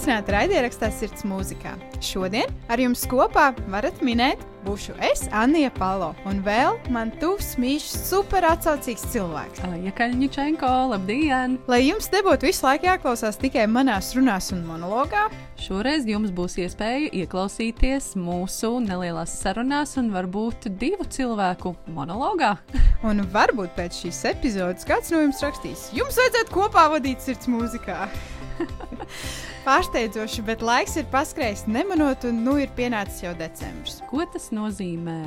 Sveicināti raidierakstā Sirds mūzikā. Šodien ar jums kopā varat minēt, būšu es, Anija Palo, un vēl man tuvs, mīļš, super atsaucīgs cilvēks. Alija Kaļņičenko, labdien! Lai jums nebūtu visu laiku jāklausās tikai manās runās un monologā, Šoreiz jums būs iespēja ieklausīties mūsu nelielās sarunās un varbūt divu cilvēku monologā. un varbūt pēc šīs epizodes kāds no jums rakstīs, jums vajadzētu kopā vadīt sirds mūzikā. Pārsteidzoši, bet laiks ir paskrējis nemanot, un nu ir pienācis jau decembris. Ko tas nozīmē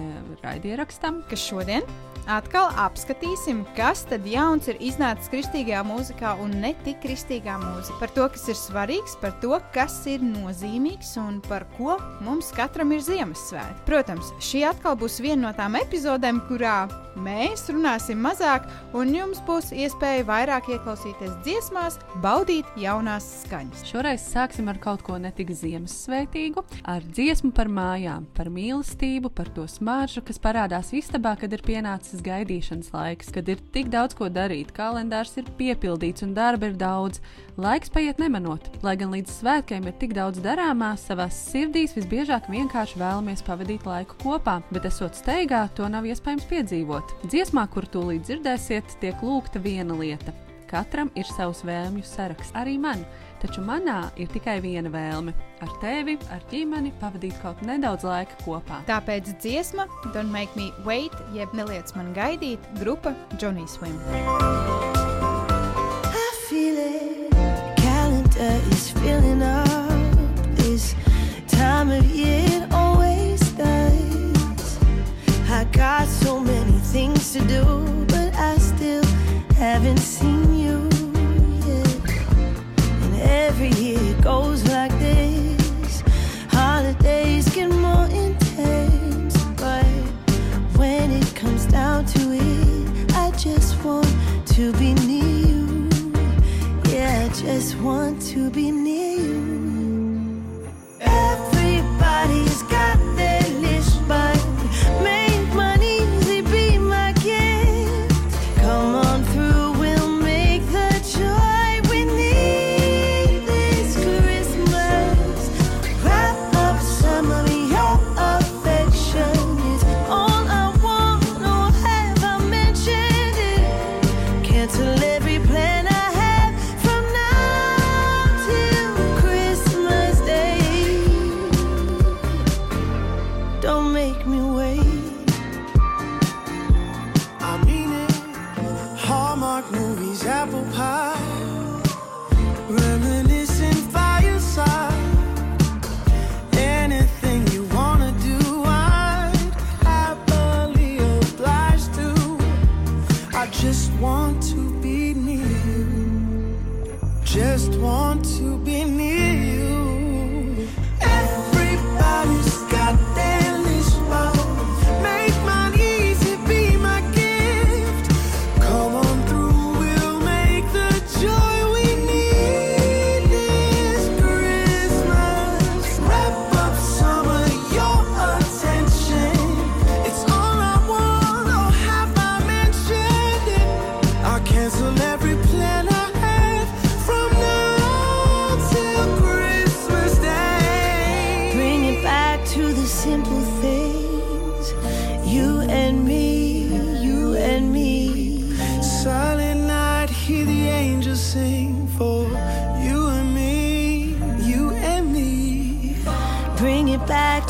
raidierakstam? Ka šodien atkal apskatīsim, kas tad jauns ir iznācis kristīgajā mūzikā un ne tik kristīgā mūzika. Par to, kas ir svarīgs, par to, kas ir nozīmīgs un par ko mums katram ir Ziemassvētki. Protams, šī atkal būs viena no tām epizodēm, kurā mēs runāsim mazāk, un jums būs iespēja vairāk ieklausīties dziesmās, baudīt jaunās skaņas. Šoreiz sāksim ar kaut ko netik Ziemassvētīgu, ar dziesmu par mājām, par mīlestību, par to smaržu, kas parādās istabā, kad ir pienācis gaidīšanas laiks, kad ir tik daudz ko darīt, kalendārs ir piepildīts un darba ir daudz. Laiks paiet nemanot, lai gan līdz svētkiem ir tik daudz darāmā, savās sirdīs visbiežāk vienkārši vēlamies pavadīt laiku kopā, bet esot steigā, to nav iespējams piedzīvot. Dziesmā, kur tūlīt dzirdēsiet, tiek lūgta viena lieta. Katram ir savs vēlmju saraksts, arī man, taču manā ir tikai viena vēlme - ar tevi, ar ģimeni pavadīt kaut nedaudz laika kopā. Tāpēc dziesma Don't Make Me Wait, jeb neliec man gaidīt, grupa Johnny Swim. I feel it. Calendar is filling up. This time of year it always does. I got so many things to do,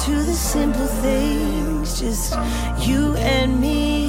to the simple things, just you and me.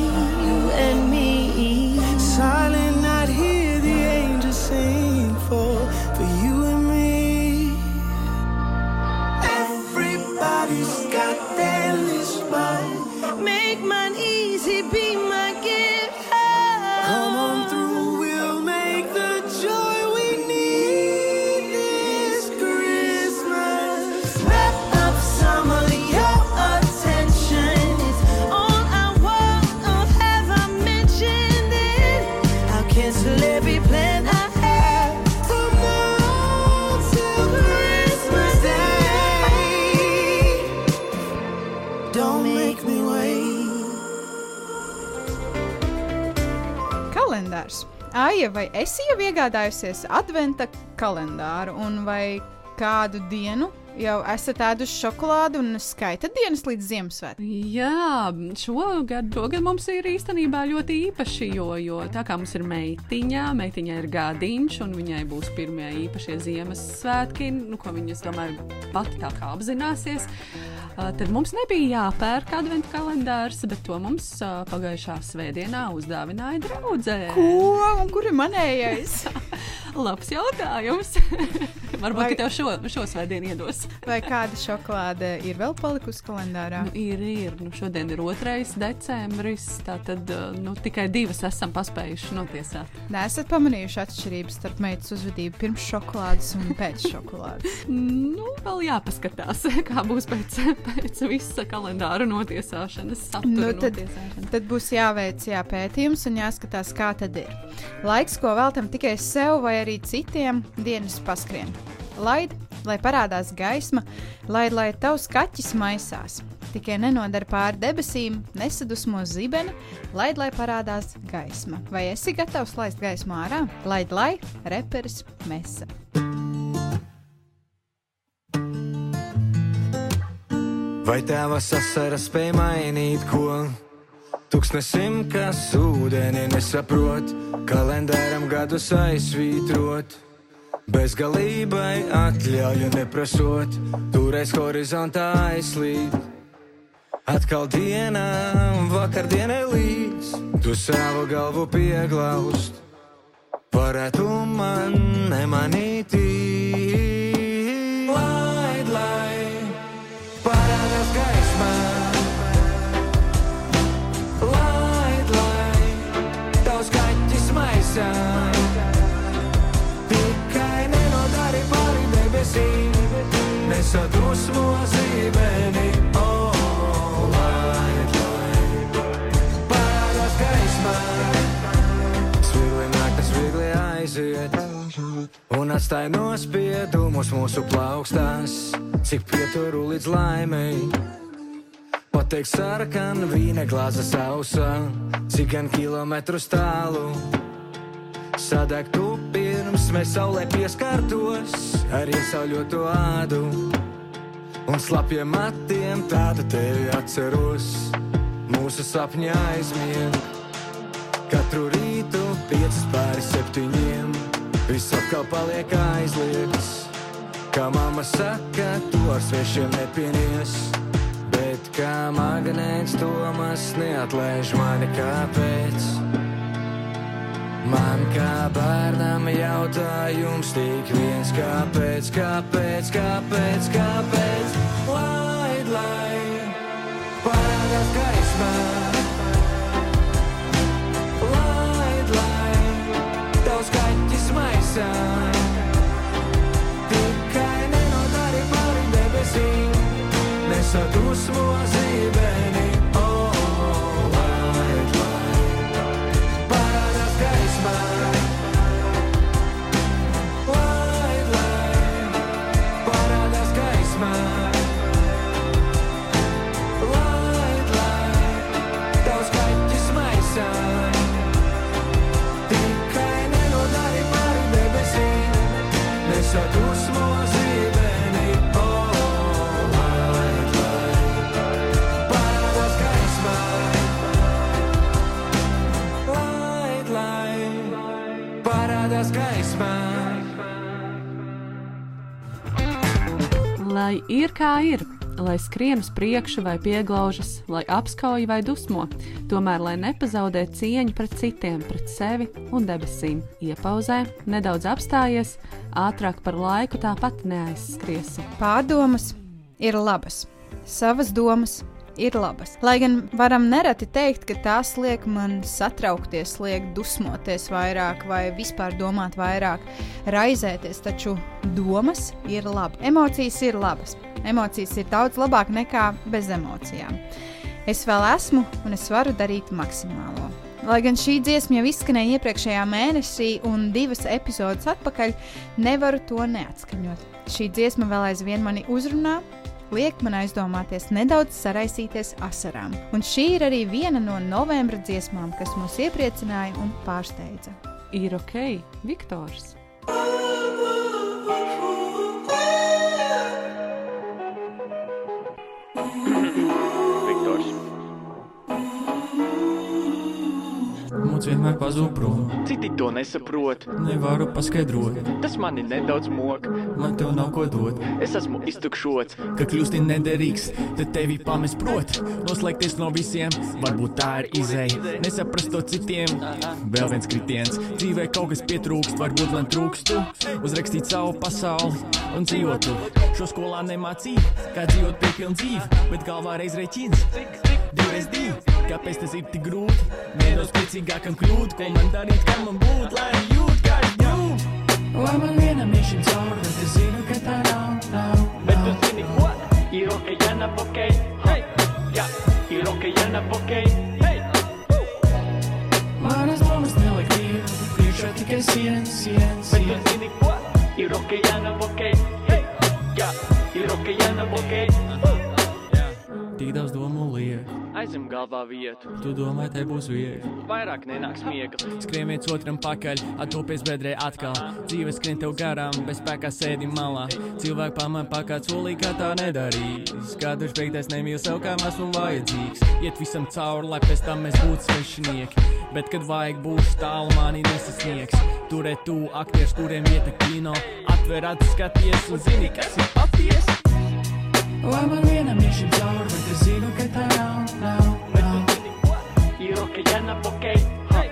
Aija, vai esi jau iegādājusies adventa kalendāru un vai kādu dienu jau esat ēduši šokolādi un skaitat dienas līdz Ziemassvētkiem? Jā, šogad, šogad mums ir īstenībā ļoti īpaši, jo, jo tā kā mums ir meitiņa, meitiņai ir gadiņš, un viņai būs pirmie īpašie Ziemassvētki, nu, ko viņa, es domāju, pati tā kā apzināsies. Uh, tad mums nebija jāpērk adventu kalendārs, bet to mums pagājušā svētdienā uzdāvināja draudzē. Ko? Un kur ir manējais? Labs jautājums. Varbūt Vai- tev šo, šo svētdienu iedos. Vai kāda šokolāde ir vēl palikusi kalendārā? Nu, ir, ir. Nu, šodien ir 2. decembris. Tātad nu, tikai divas esam paspējuši notiesāt. Nesat pamanījuši atšķirības starp meitas uzvedību pirms šokolādes un pēc šokolādes. Nu, vēl jāpaskatās, kā būs pēc, pēc visa kalendāra notiesāšanas. Nu, tad- tad... Tad būs jāveic jā, pētījums un jāskatās, kā tad ir. Laiks, ko veltam tikai sev vai arī citiem, dienas paskrien. Laid, lai parādās gaisma, laid, lai tavs kaķis maisās. Tikai nenodara pāri debesīm, nesadusmo zibeni, laid, lai parādās gaisma. Vai esi gatavs laist gaismu ārā? Laid, lai reperis mesa. Vai tēva sasara spēja mainīt ko? Tūkstnesim, kas ūdeni nesaprot, kalendāram gadus aizsvītrot. Bezgalībai atļauju neprasot, turēs horizontā aizslīd. Atkal dienā, vakardienai līdz, tu savu galvu pieglaust. Varētu man nemanīt, aiziet un atstāja nospiedumus mūsu plaukstās, cik pieturu līdz laimei. Pateiks sarkan vīna glāza sausā, cik gan kilometrus tālu. Sadegtu pirms mēs saulē pieskartos ar iesauļoto ādu. Un slapjiem matiem tādu tevi atceros, mūsu sapņi aizmieg. Katru rītu piecas pāri septiņiem, viss atkal paliek aizliegts. Kā mamma saka, to ar svešiem nepienies. Bet kā magnēts Tomas neatlaiž mani kāpēc. Man kā bērnam jautājums tik viens, kāpēc, kāpēc, kāpēc, kāpēc. Laid, lai parādās gaismā. Kaķis maisā. Tikai nenodari pāri debesīm, nesadusmo zīmeni. Oh, ir kā ir, lai skrien uz priekšu vai pieglaužas, lai apskauj vai dusmo, tomēr lai nepazaudē cieņu pret citiem, pret sevi un debesīm. Iepauzē, nedaudz apstājies, ātrāk par laiku tāpat neaizskriesi. Pārdomas ir labas, savas domas ir labas. Lai gan varam nereti teikt, ka tās liek man satraukties, liek dusmoties vairāk vai vispār domāt vairāk, raizēties, taču domas ir labi. Emocijas ir labas. Emocijas ir daudz labāk nekā bez emocijām. Es vēl esmu un es varu darīt maksimālo. Lai gan šī dziesma jau izskanēja iepriekšējā mēnesī, un divas epizodes atpakaļ, nevaru to neatskaņot. Šī dziesma vēl aizvien mani uzrunā, liek man aizdomāties nedaudz saraisīties asarām. Un šī ir arī viena no novembra dziesmām, kas mūs iepriecināja un pārsteidza. Ir ok, Viktors. Viktors. Mūts vienmēr pazūd prom. Citi to nesaprot. Nevaru paskaidrot, Tas mani nedaudz mok. man tev nav ko dot. Es esmu iztukšots. Ka kļūsti nederīgs, tad tevi pamest prot. Noslēgties no visiem, varbūt tā ir izēja. Nesaprast to citiem. Vēl viens kritiens, dzīvē kaut kas pietrūkst, varbūt man trūkstu. Uzrakstīt savu pasauli un dzīvot tu. Šo skolā nemācīja, kā dzīvot piepilnu dzīvi, bet galvā reiz rēķins. Divreiz divi, kāpēc tas ir tik grūti? Vienos priecīgākam kļūt, ko man darīt, kā man būt, lai jūt, kā es jūtu. Lai man vienam iešim cauri, bet es zinu, ka tā nav, nav. Bet tu zini, ko? Ir ok, ja nav ok. Hey! Jā, ir ok, ja nav ok. Hey! Manas domas neliek dievu, priekšā tikai sienas, sienas, Bet tu sienas. zini, ko? Ir ok, ja nav ok. Hey! Jā, ir ok, ja nav ok. Tik daudz domu liek, Aizem galvā vietu. tu domā, te būs viegli. Vairāk nenāks miega. Skrien viens otram pakaļ, attopies bedrē atkal. Dzīve skrien tev garām, bez spēkā sēdi malā. Cilvēki pamēr pakāpt solī, kā tā nedarīs. Katrs beigtais nemīl sev, kā mēs un vajadzīgs. Iet visam cauri, lai pēc tam mēs būtu svešinieki. Bet, kad vajag būs tālu, mani nesasniegs. Turēt tu aktieris, kuriem vieta kino. Atver acis, skaties un zini, kas ir patiesi. Lai man vienam iešim cauri, bet es zinu, ka tā nav, nav, nav. Zini, ko? Ir ok, ja nav ok. Hey!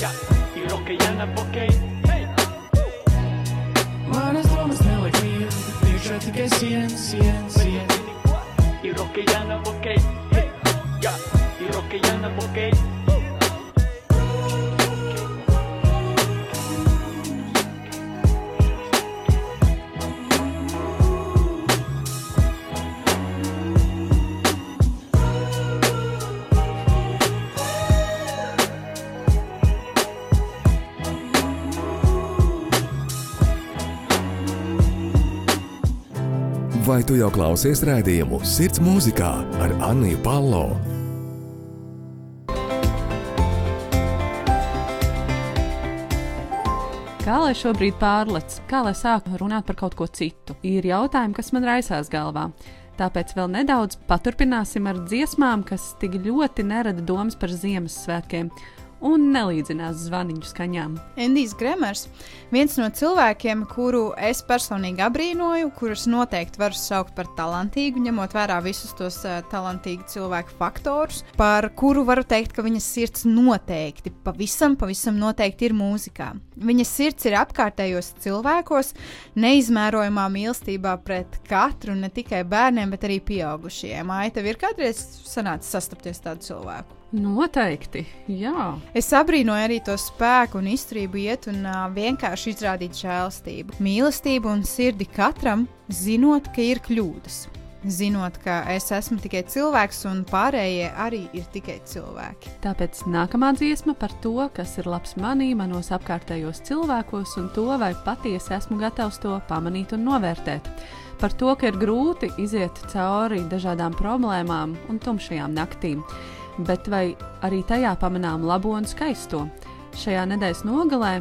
Jā, ir ok, ja nav ok. Hey! Manas domas neliek mieru, priekšā tikai sienas, sienas, sienas. Zini, ko? Ir ok, ja nav ok. Hey! Jā, ir ok, ja nav ok. Vai tu jau klausies rādījumu Sirds mūzikā ar Anniju Palo? Kā lai šobrīd pārlec, kā lai sāku runāt par kaut ko citu, ir jautājumi, kas man raisās galvā. Tāpēc vēl nedaudz paturpināsim ar dziesmām, kas tik ļoti nerada domas par Ziemassvētkiem un nelīdzinās zvaniņu skaņām. Endijs Gremers, viens no cilvēkiem, kuru es personīgi abrīnoju, kurus noteikti varu saukt par talantīgu, ņemot vērā visus tos uh, talantīgu cilvēku faktorus, par kuru varu teikt, ka viņas sirds noteikti, pavisam, pavisam noteikti ir mūzikā. Viņas sirds ir apkārtējos cilvēkos, neizmērojamā mīlestībā pret katru, ne tikai bērniem, bet arī pieaugušajiem. Ai, tev ir kādreiz sanācis sastapties tādu cilvēku? Noteikti, jā. Es abrīnoju arī to spēku un izturību iet un uh, vienkārši izrādīt žēlastību, mīlestību un sirdi katram, zinot, ka ir kļūdas. Zinot, ka es esmu tikai cilvēks un pārējie arī ir tikai cilvēki. Tāpēc nākamā dziesma par to, kas ir labs manī, manos apkārtējos cilvēkos, un to, vai patiesi esmu gatavs to pamanīt un novērtēt. Par to, ka ir grūti iziet cauri dažādām problēmām un tumšajām naktīm, bet vai arī tajā pamanām labo un skaisto. Šajā nedēļas nogalē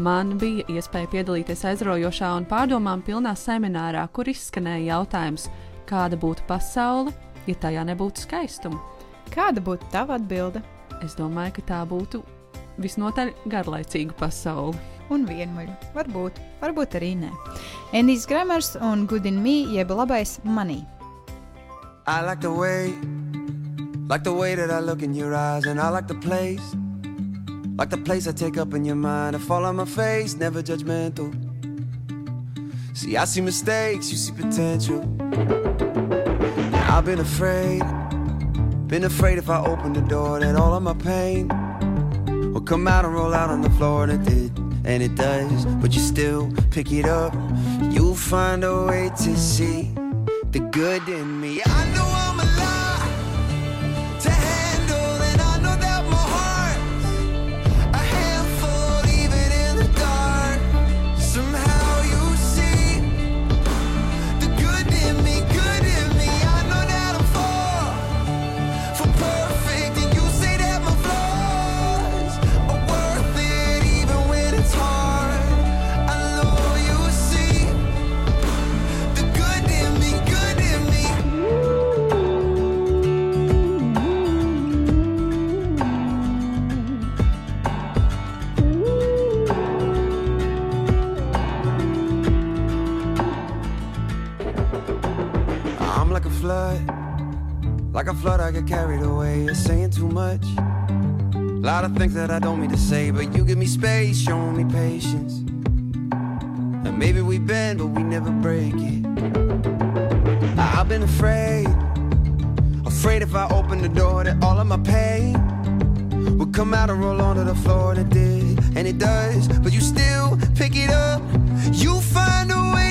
man bija iespēja piedalīties aizraujošā un pārdomām pilnā seminārā, kur izskanēja jautājums, kāda būtu pasaule, ja tajā nebūtu skaistuma. Kāda būtu tava atbilde? Es domāju, ka tā būtu visnotaļ garlaicīga pasaule. Un vienmuļu. Varbūt, varbūt arī nē. Endijs Gremers un Gudin Mī, jeb labais manī. I like the way, like the way that I look in your eyes, and I like the place, like the place I take up in your mind. I fall on my face, never judgmental. See, I see mistakes, you see potential. I've been afraid, been afraid if I open the door that all of my pain will come out and roll out on the floor, and it did, and it does. But you still pick it up, you'll find a way to see the good in me. I know a flood, I get carried away. You're saying too much. A lot of things that I don't mean to say, but you give me space, showing me patience. And maybe we bend, but we never break it. I've been afraid, afraid if I open the door that all of my pain would come out and roll onto the floor. And it did, and it does. But you still pick it up. You find a way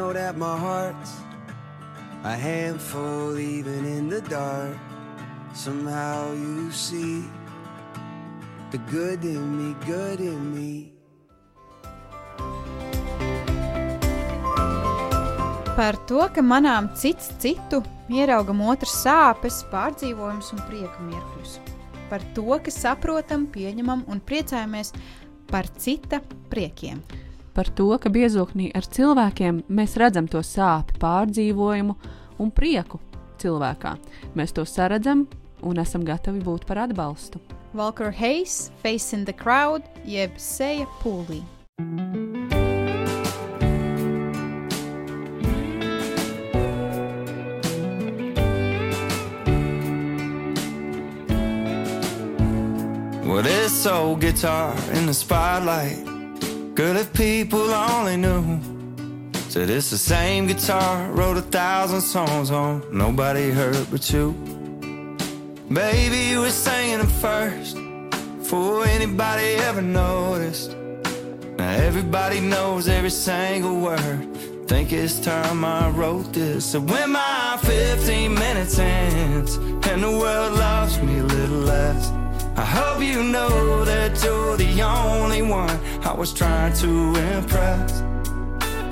know that my heart's a handful, even in the dark. Somehow you see the good in me, good in me. Par to, ka manām cits citu ieraugam otras sāpes, pārdzīvojumus un prieku mirkļus. Par to, ka saprotam, pieņemam un priecājamies par cita priekiem. Par to, ka biezoknī ar cilvēkiem mēs redzam to sāpju, pārdzīvojumu un prieku cilvēkā. Mēs to saredzam un esam gatavi būt par atbalstu. Walker Hayes, Face in the Crowd, jeb Seja Pūlī. Well, this old guitar in the spotlight. Girl, if people only knew. Said it's the same guitar, wrote a thousand songs on, nobody heard but you. Baby, you were singing them first, before anybody ever noticed. Now everybody knows every single word. Think it's time I wrote this. So when my 15 minutes ends and the world loves me a little less, I hope you know that you're the only one I was trying to impress.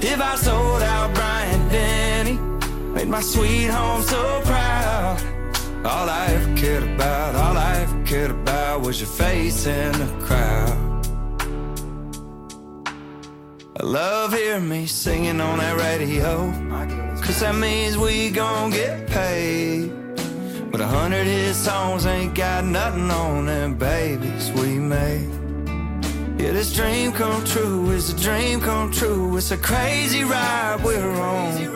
If I sold out Brian Denny, made my sweet home so proud. All I ever cared about, all I ever cared about was your face in the crowd. I love hearing me singing on that radio. Cause that means we gon' get paid. But a hundred hit songs ain't got nothing on them babies we made. Yeah, this dream come true, is a dream come true. It's a crazy ride we're on.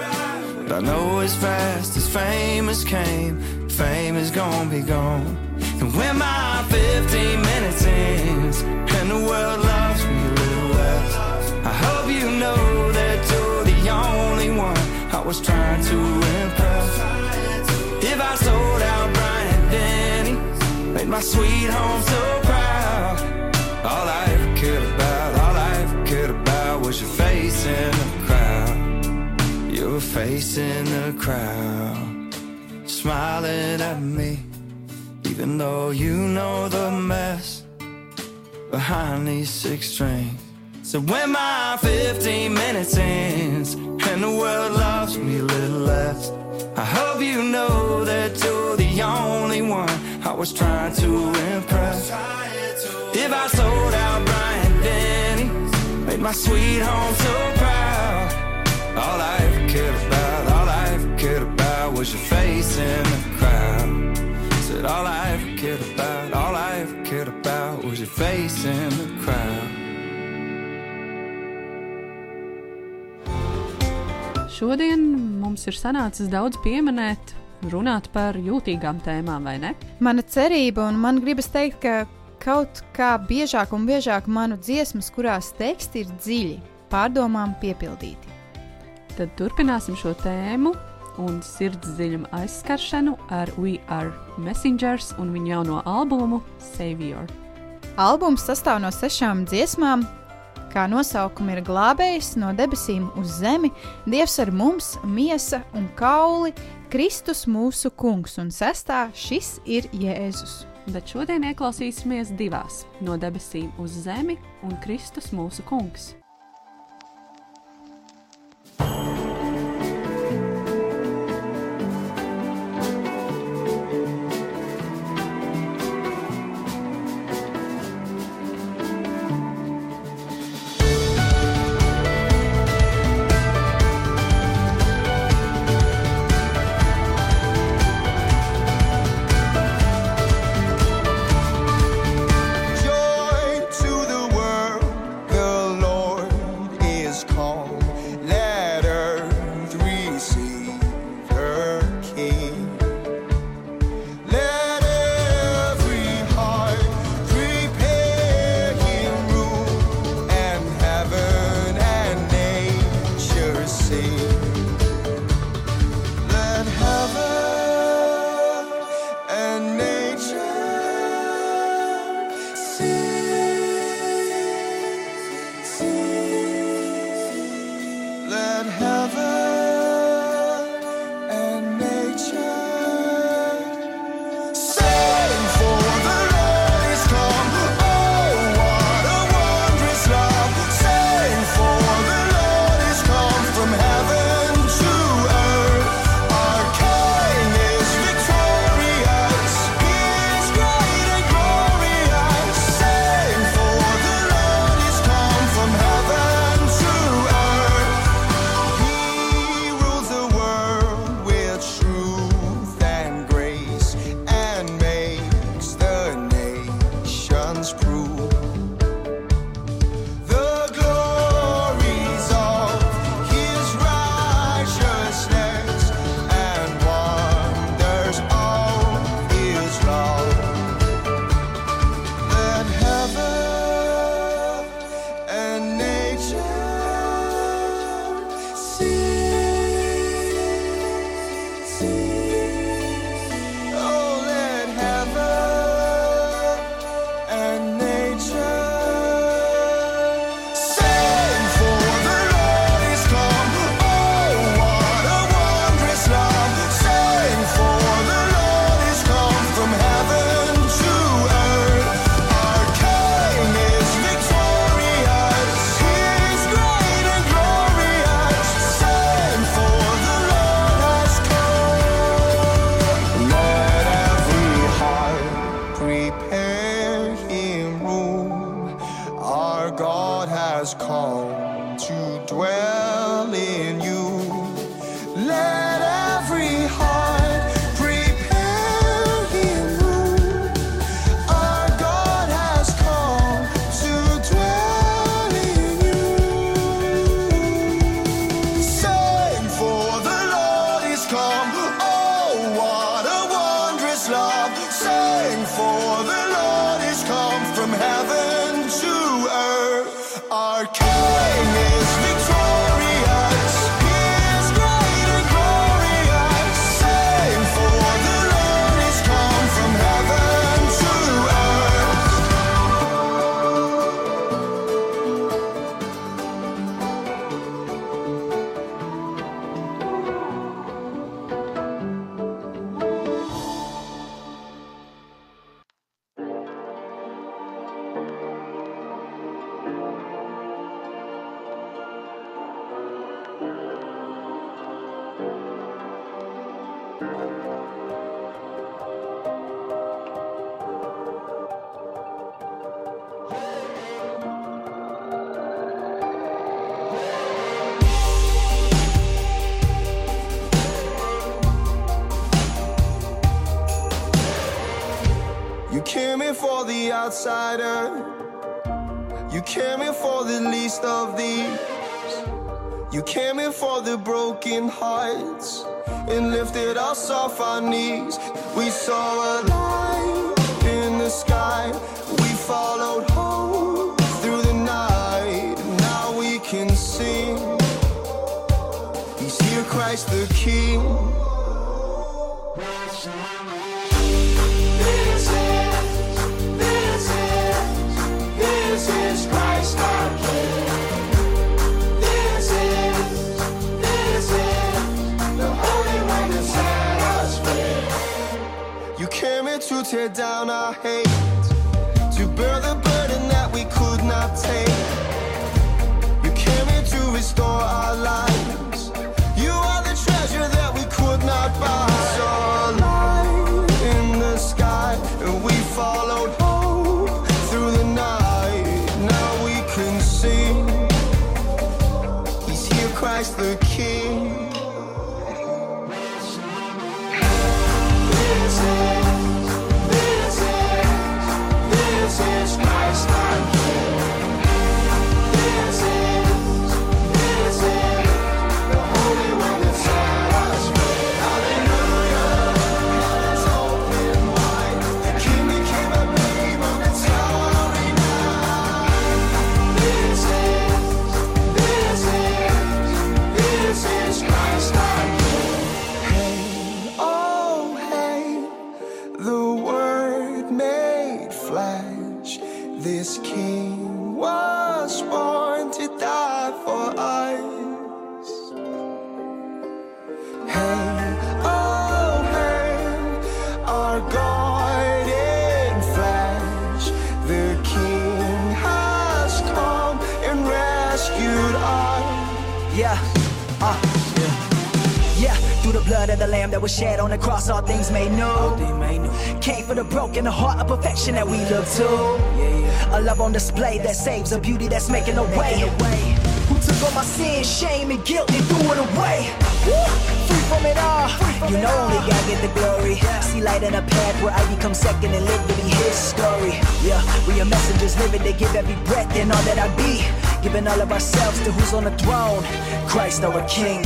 But I know as fast as fame has came, fame is gonna be gone. And when my 15 minutes ends, and the world loves me a little less, I hope you know that you're the only one I was trying to impress. I sold out Brian Denny, made my sweet home so proud. All I ever cared about, all I ever cared about was your face in the crowd. Your face in the crowd, smiling at me, even though you know the mess behind these six strings. So when my 15 minutes ends and the world loves me a little less, I hope you know that you're the only one I was trying to impress. If I sold out Brian Denny, made my sweet home so proud. All I ever cared about, all I ever cared about was your face in the crowd. Said all I ever cared about, all I ever cared about was your face in the crowd. Šodien mums ir sanācis daudz pieminēt, runāt par jūtīgām tēmām, vai ne? Mana cerība un man gribas teikt, ka kaut kā biežāk un biežāk manu dziesmas, kurās teksti ir dziļi, pārdomām piepildīti. Tad turpināsim šo tēmu un sirds dziļumu aizskaršanu ar We Are Messengers un viņa jauno albumu Savior. Albums sastāv no sešām dziesmām, Kā nosaukumi ir glābējs no debesīm uz zemi, Dievs ar mums, miesa un kauli, Kristus mūsu kungs, un sestā šis ir Jēzus. Bet šodien ieklausīsimies divās - no debesīm uz zemi un Kristus mūsu kungs. outsider. You came in for the least of these. You came in for the broken hearts and lifted us off our knees. We saw a light in the sky. We followed home through the night. Now we can sing. He's here, Christ the King. To tear down our hate, to bear the burden that we could not take. You came here to restore our lives. The blood of the Lamb that was shed on the cross, all things made new. Came for the broken, the heart of perfection that we look to. A love on display that saves, a beauty that's making a way. Who took all my sin, shame, and guilt and threw it away. Free from it all. You know only God get the glory. See light in a path where I become second and live to be His story. Yeah, we are messengers living to give every breath and all that I be. Giving all of ourselves to who's on the throne, Christ our King.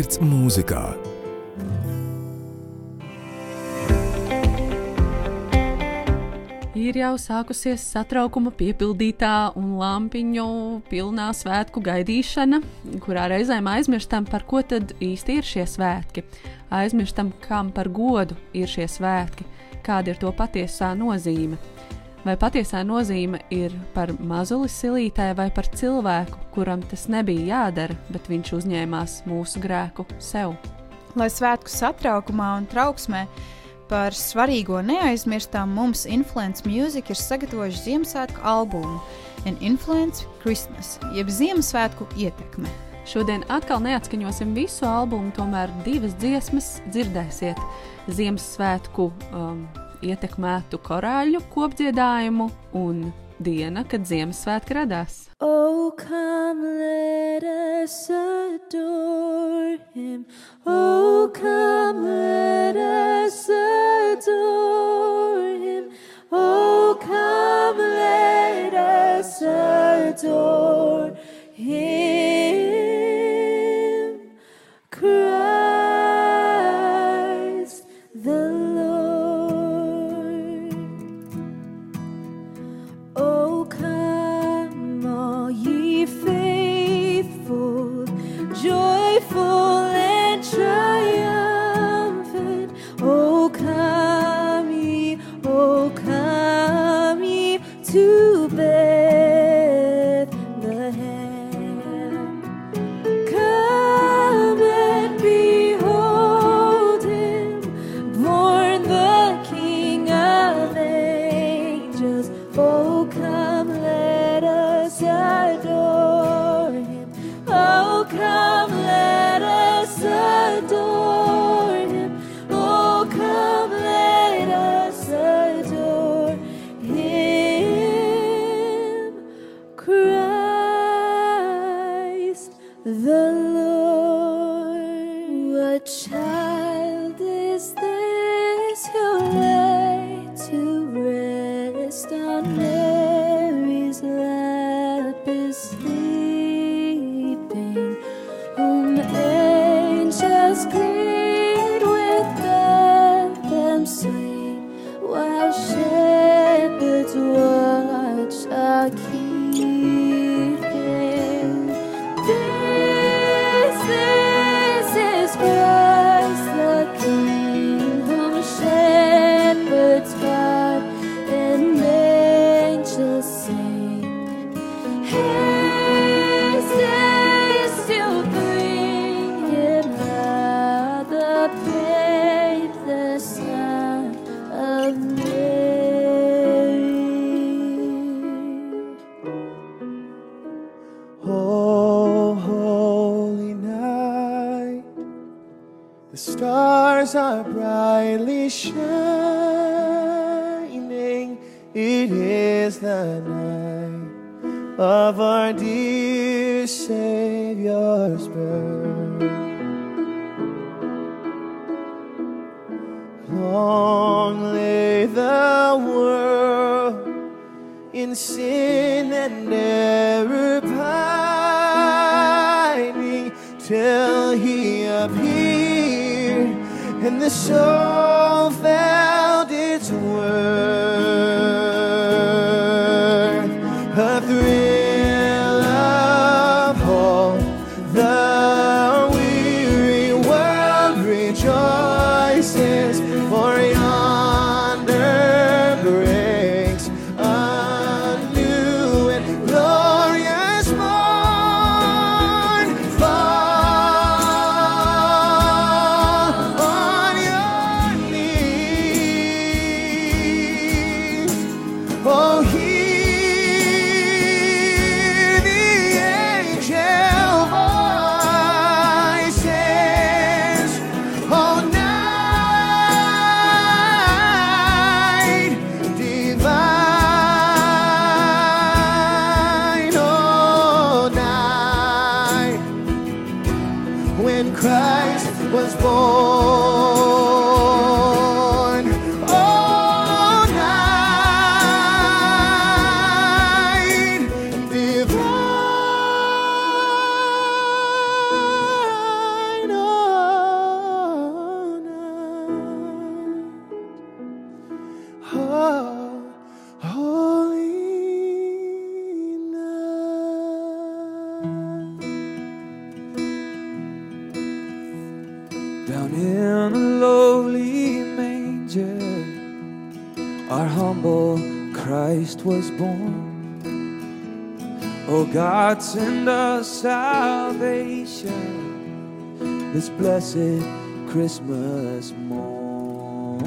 Sirds mūzikā. Ir jau sākusies satraukuma piepildītā un lampiņu pilnā svētku gaidīšana, kurā reizēm aizmirstam, par ko tad īsti ir šie svētki. Aizmirstam, kam par godu ir šie svētki, kāda ir to patiesā nozīme. Vai patiesā nozīme ir par mazuli silītē vai par cilvēku, kuram tas nebija jādara, bet viņš uzņēmās mūsu grēku sev? Lai svētku satraukumā un trauksmē par svarīgo neaizmirstam, mums Influence Music ir sagatavojuši Ziemassvētku albumu An Influence Christmas, jeb Ziemassvētku ietekme. Šodien atkal neatskaņosim visu albumu, tomēr divas dziesmas dzirdēsiet Ziemassvētku um, ietekmētu korāļu kopdziedājumu un diena, kad Ziemassvētki radās. Oh, come, let us adore him. Oh, come, let us adore him. Oh, come, let us adore him. Brightly shining. It is the night of our dear Savior's birth. Long lay the world in sin and error pining till he appeared the show fell. God, send us salvation this blessed Christmas morn.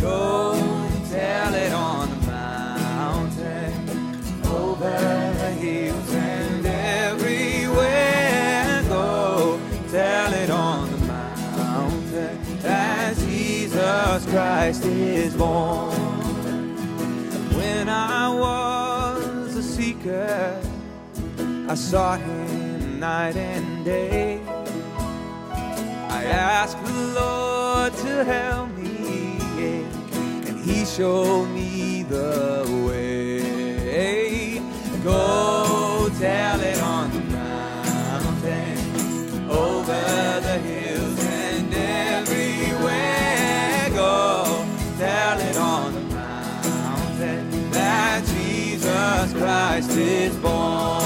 Go and tell it on the mountain, over the hills and everywhere. Go tell it on the mountain that Jesus Christ is born. I sought him night and day. I asked the Lord to help me, and He showed me the way. Go tell it on the mountain, over the hills and everywhere. Go tell it on the mountain that Jesus Christ is born.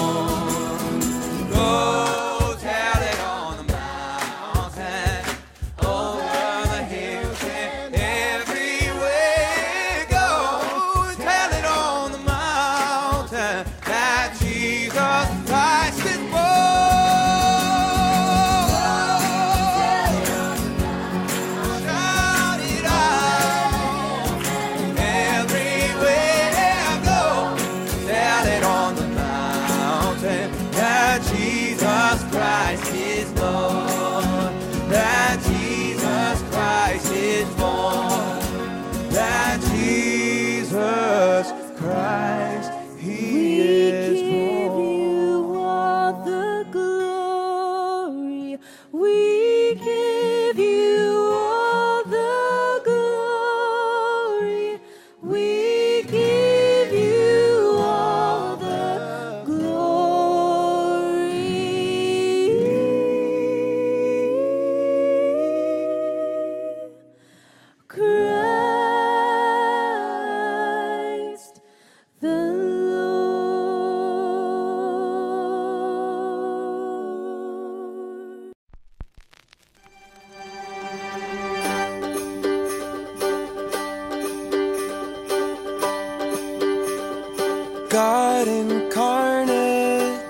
God incarnate,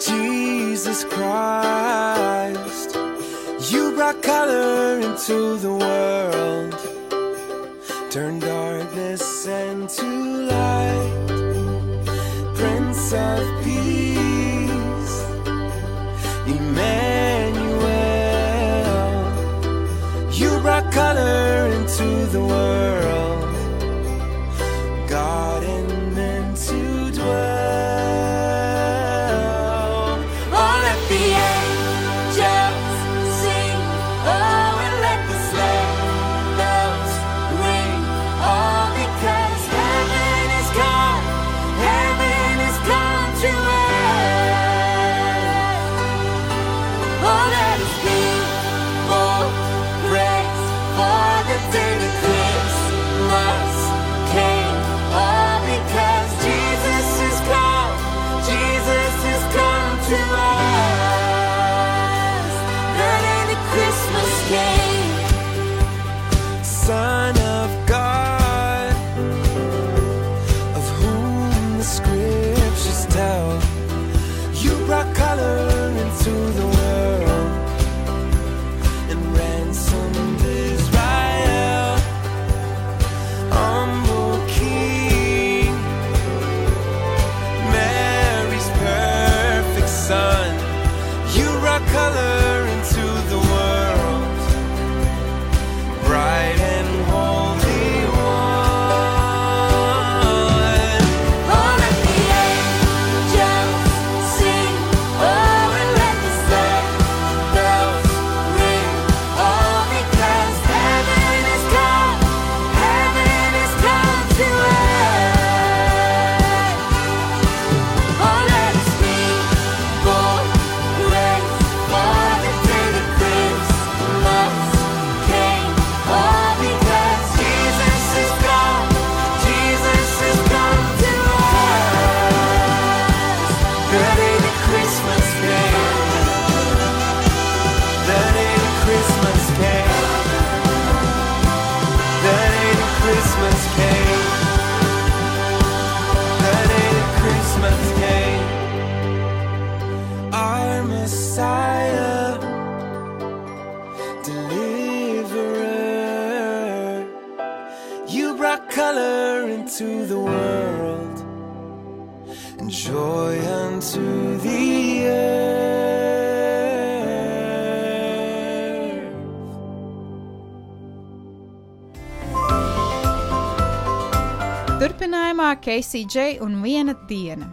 Jesus Christ. You brought color into the world, turned darkness into light. Prince of Peace, Emmanuel. You brought color into the world. Keisija Džeja un viena diena.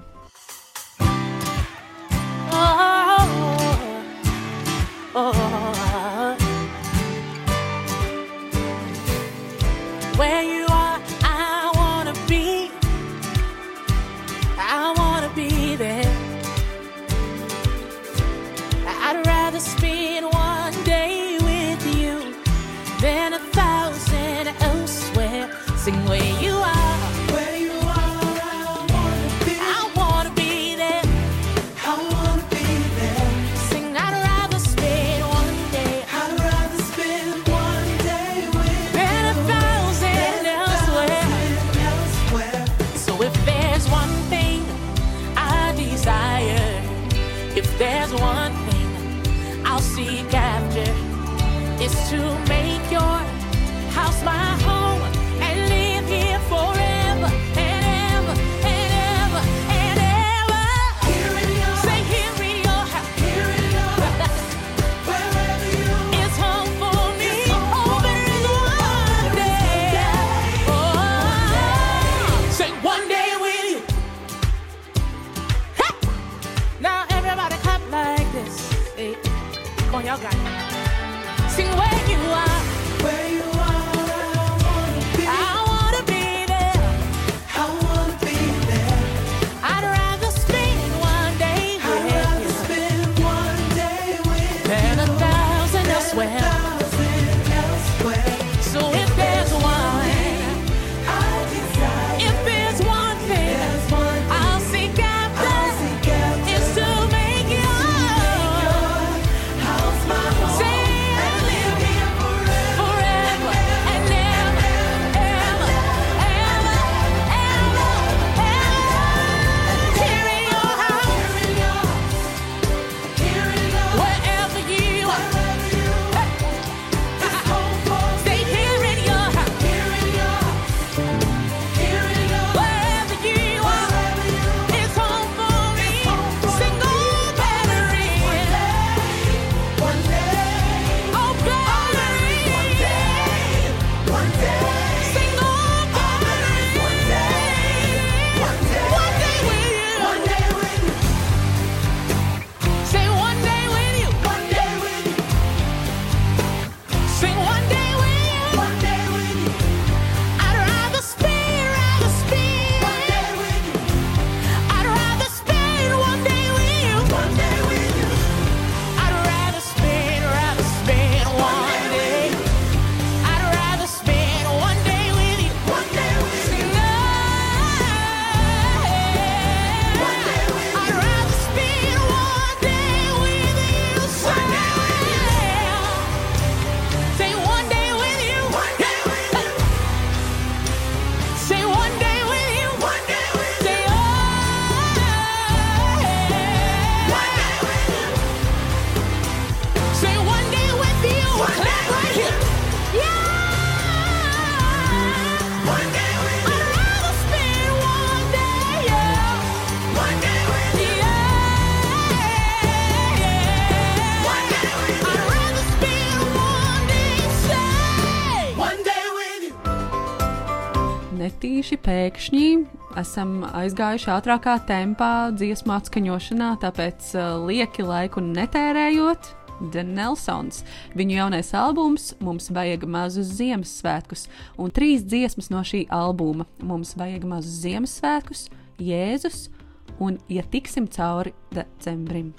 esam aizgājuši ātrākā tempā dziesmu atskaņošanā, tāpēc uh, lieki laiku netērējot. The Nelsons. Viņu jaunais albums mums vajag mazus Ziemassvētkus, un trīs dziesmas no šī albuma mums vajag mazus Ziemassvētkus, Jēzus un Ietiksim cauri decembrim.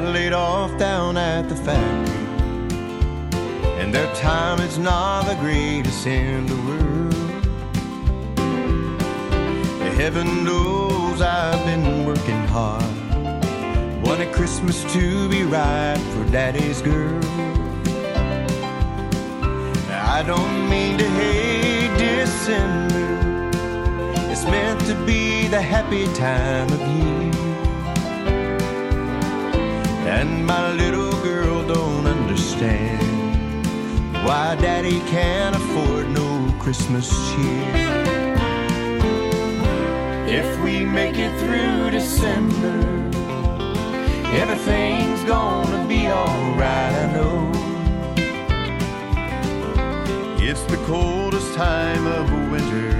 Got laid off down at the factory, and their time is not the greatest in the world. Heaven knows I've been working hard. Wanted Christmas to be right for daddy's girl. I don't mean to hate December. It's meant to be the happy time of year. And my little girl don't understand why daddy can't afford no Christmas cheer. If we make it through December, everything's gonna be alright, I know. It's the coldest time of winter,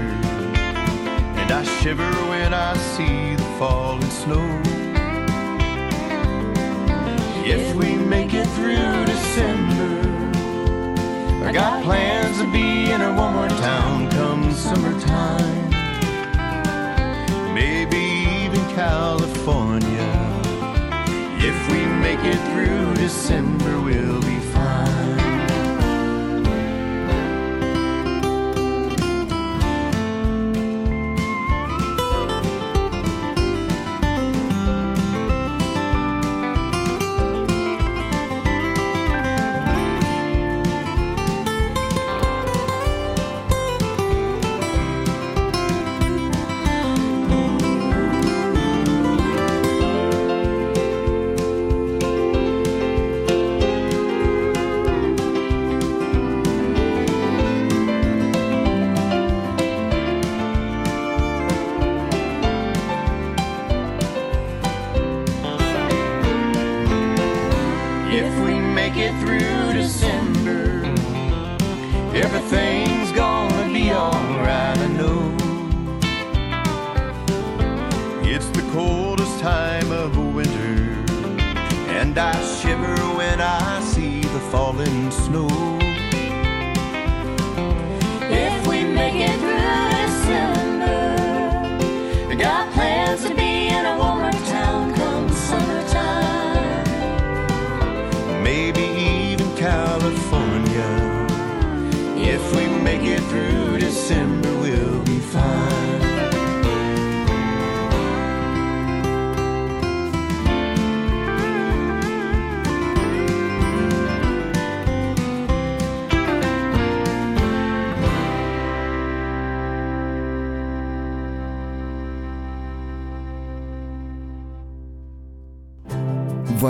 and I shiver when I see the falling snow. If we make it through December, I got plans to be in a warmer town come summertime. Maybe even California. If we make it through December, we'll be falling snow.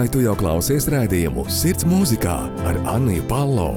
Vai tu jau klausies rādījumu Sirds mūzikā ar Anniju Palo?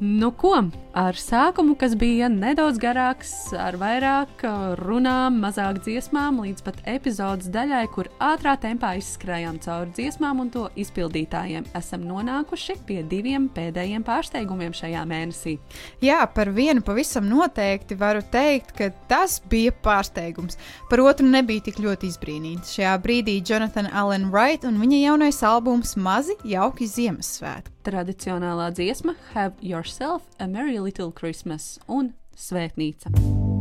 Nu, ko? Ar sākumu, kas bija nedaudz garāks, ar vairāk uh, runām, mazāk dziesmām, līdz pat epizodes daļai, kur ātrā tempā izskrējām cauri dziesmām un to izpildītājiem, esam nonākuši pie diviem pēdējiem pārsteigumiem šajā mēnesī. Jā, par vienu pavisam noteikti varu teikt, ka tas bija pārsteigums. Par otru nebija tik ļoti izbrīnīts. Šajā brīdī Jonathan Allen Wright un viņa jaunais albums Mazi jauki Ziemassvētki. Tradicionālā dziesma Have Yourself a Merry Little Christmas un Svētnīca.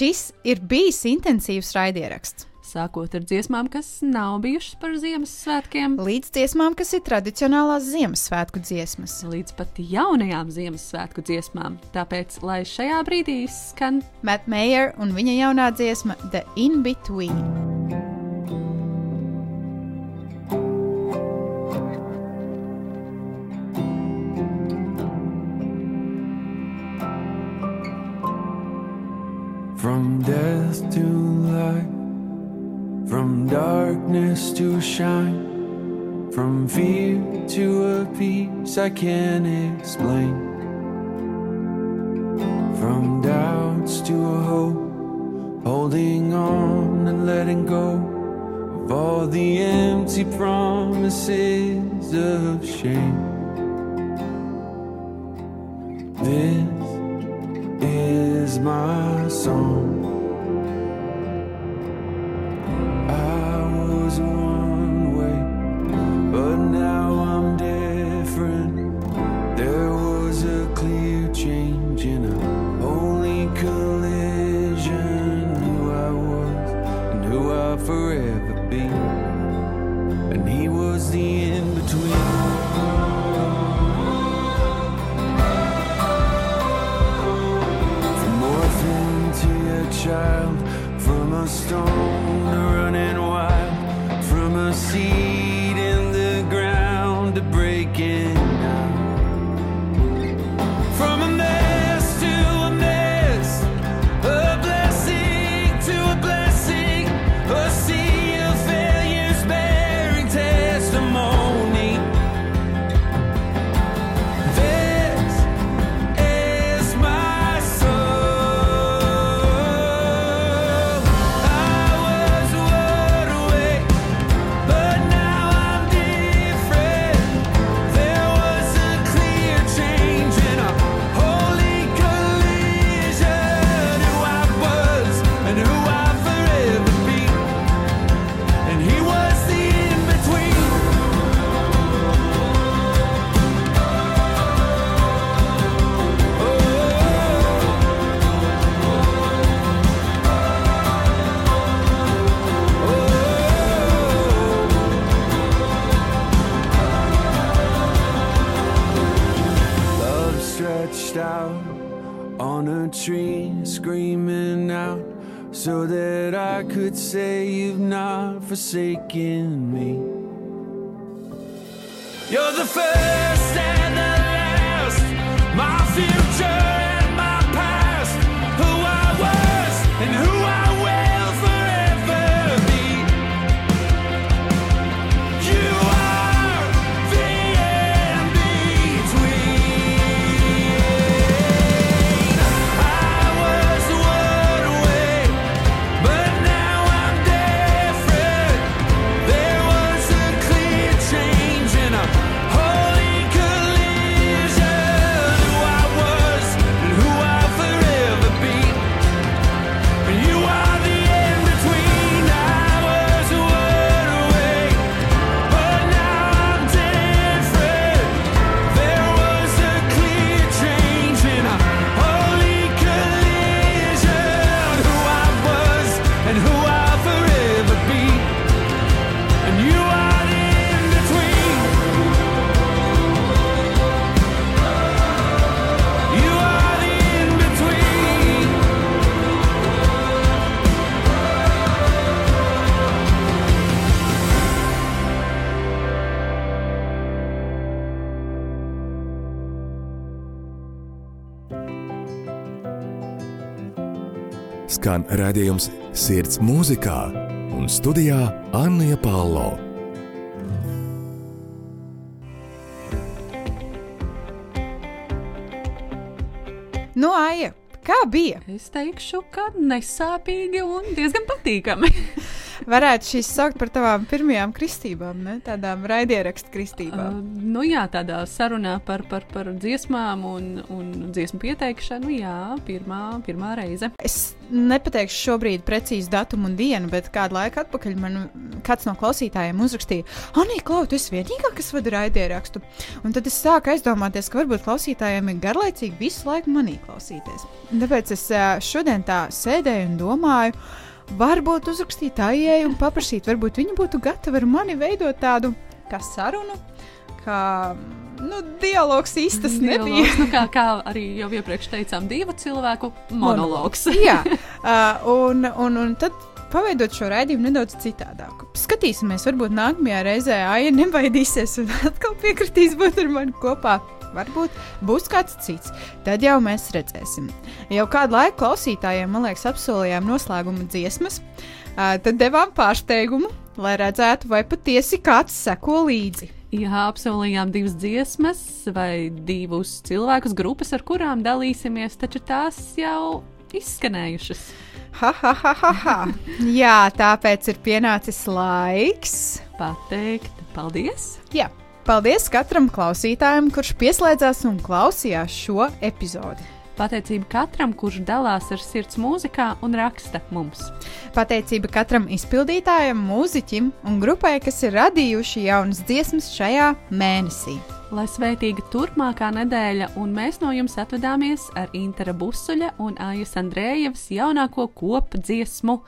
Šis ir bijis intensīvs raidieraksts. Sākot ar dziesmām, kas nav bijušas par Ziemassvētkiem, līdz dziesmām, kas ir tradicionālās Ziemassvētku dziesmas, līdz pat jaunajām Ziemassvētku dziesmām. Tāpēc, lai šajā brīdī skan Matt Meyer un viņa jaunā dziesma The In Between. Shine, from fear to a peace I can't explain, from doubts to a hope, holding on and letting go of all the empty promises of shame. This is my song. The first Skan redzējums sirds mūzikā un studijā Anna Palo. Nu, Aija, kā bija? Es teikšu, ka nesāpīgi un diezgan patīkami. Varētu šīs saukt par tavām pirmajām kristībām, ne? tādām raidierakstu kristībām. Uh, nu jā, tādā sarunā par, par, par dziesmām un, un dziesmu pieteikšanu, jā, pirmā, pirmā reize. Es nepateikšu šobrīd precīzi datumu un dienu, bet kādu laiku atpakaļ man kāds no klausītājiem uzrakstīja, Anī, Klau, tu esi vienīgā, kas vada raidierakstu. Un tad es sāku aizdomāties, ka varbūt klausītājiem ir garlaicīgi visu laiku manī klausīties. Tāpēc es ā, šodien tā sēdēju un domāju. Varbūt uzrakstīt Aijai un paprasīt, varbūt viņa būtu gatava ar mani veidot tādu kā sarunu, kā nu, dialogs īstas Dialogs, nebija. nu, kā, kā arī jau iepriekš teicām, divu cilvēku monologs. Jā, uh, un, un, un tad paveidot šo raidījumu nedaudz citādāk. Skatīsimies, varbūt nākamajā reizē Aija nebaidīsies un atkal piekritīs būt ar mani kopā. Varbūt būs kāds cits. Tad jau mēs redzēsim. Jau kādu laiku klausītājiem, man liekas, apsolījām noslēguma dziesmas. Tad devām pārsteigumu, lai redzētu, vai patiesi kāds seko līdzi. Jā, apsolījām divas dziesmas vai divus cilvēkus grupas, ar kurām dalīsimies, taču tās jau izskanējušas. Ha, ha, ha, ha, ha. Jā, tāpēc ir pienācis laiks pateikt paldies. Jā, paldies katram klausītājam, kurš pieslēdzās un klausījās šo epizodi. Pateicība katram, kurš dalās ar sirds mūzikā un raksta mums. Pateicība katram izpildītājam, mūziķim un grupai, kas ir radījuši jaunas dziesmas šajā mēnesī. Lai svētīga turpmākā nedēļa, un mēs no jums atvadāmies ar Intera Busuļa un Aijas Andrējevas jaunāko kopu dziesmu.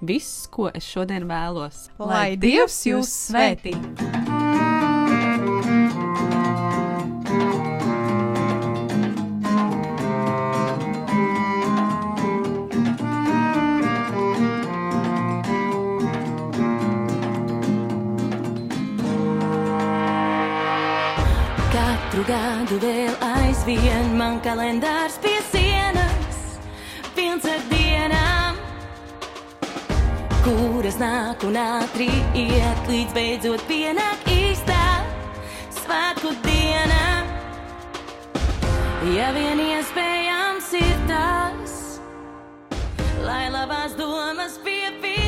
Viss, ko es šodien vēlos, Lai Dievs jūs svētī! Katru kalendārs pie sienas, pilns ar dienām, kuras nāk un ātri iet, līdz beidzot pienāk īstā svētku diena. Ja vien iespējams ir tās, lai labās domas piepildās.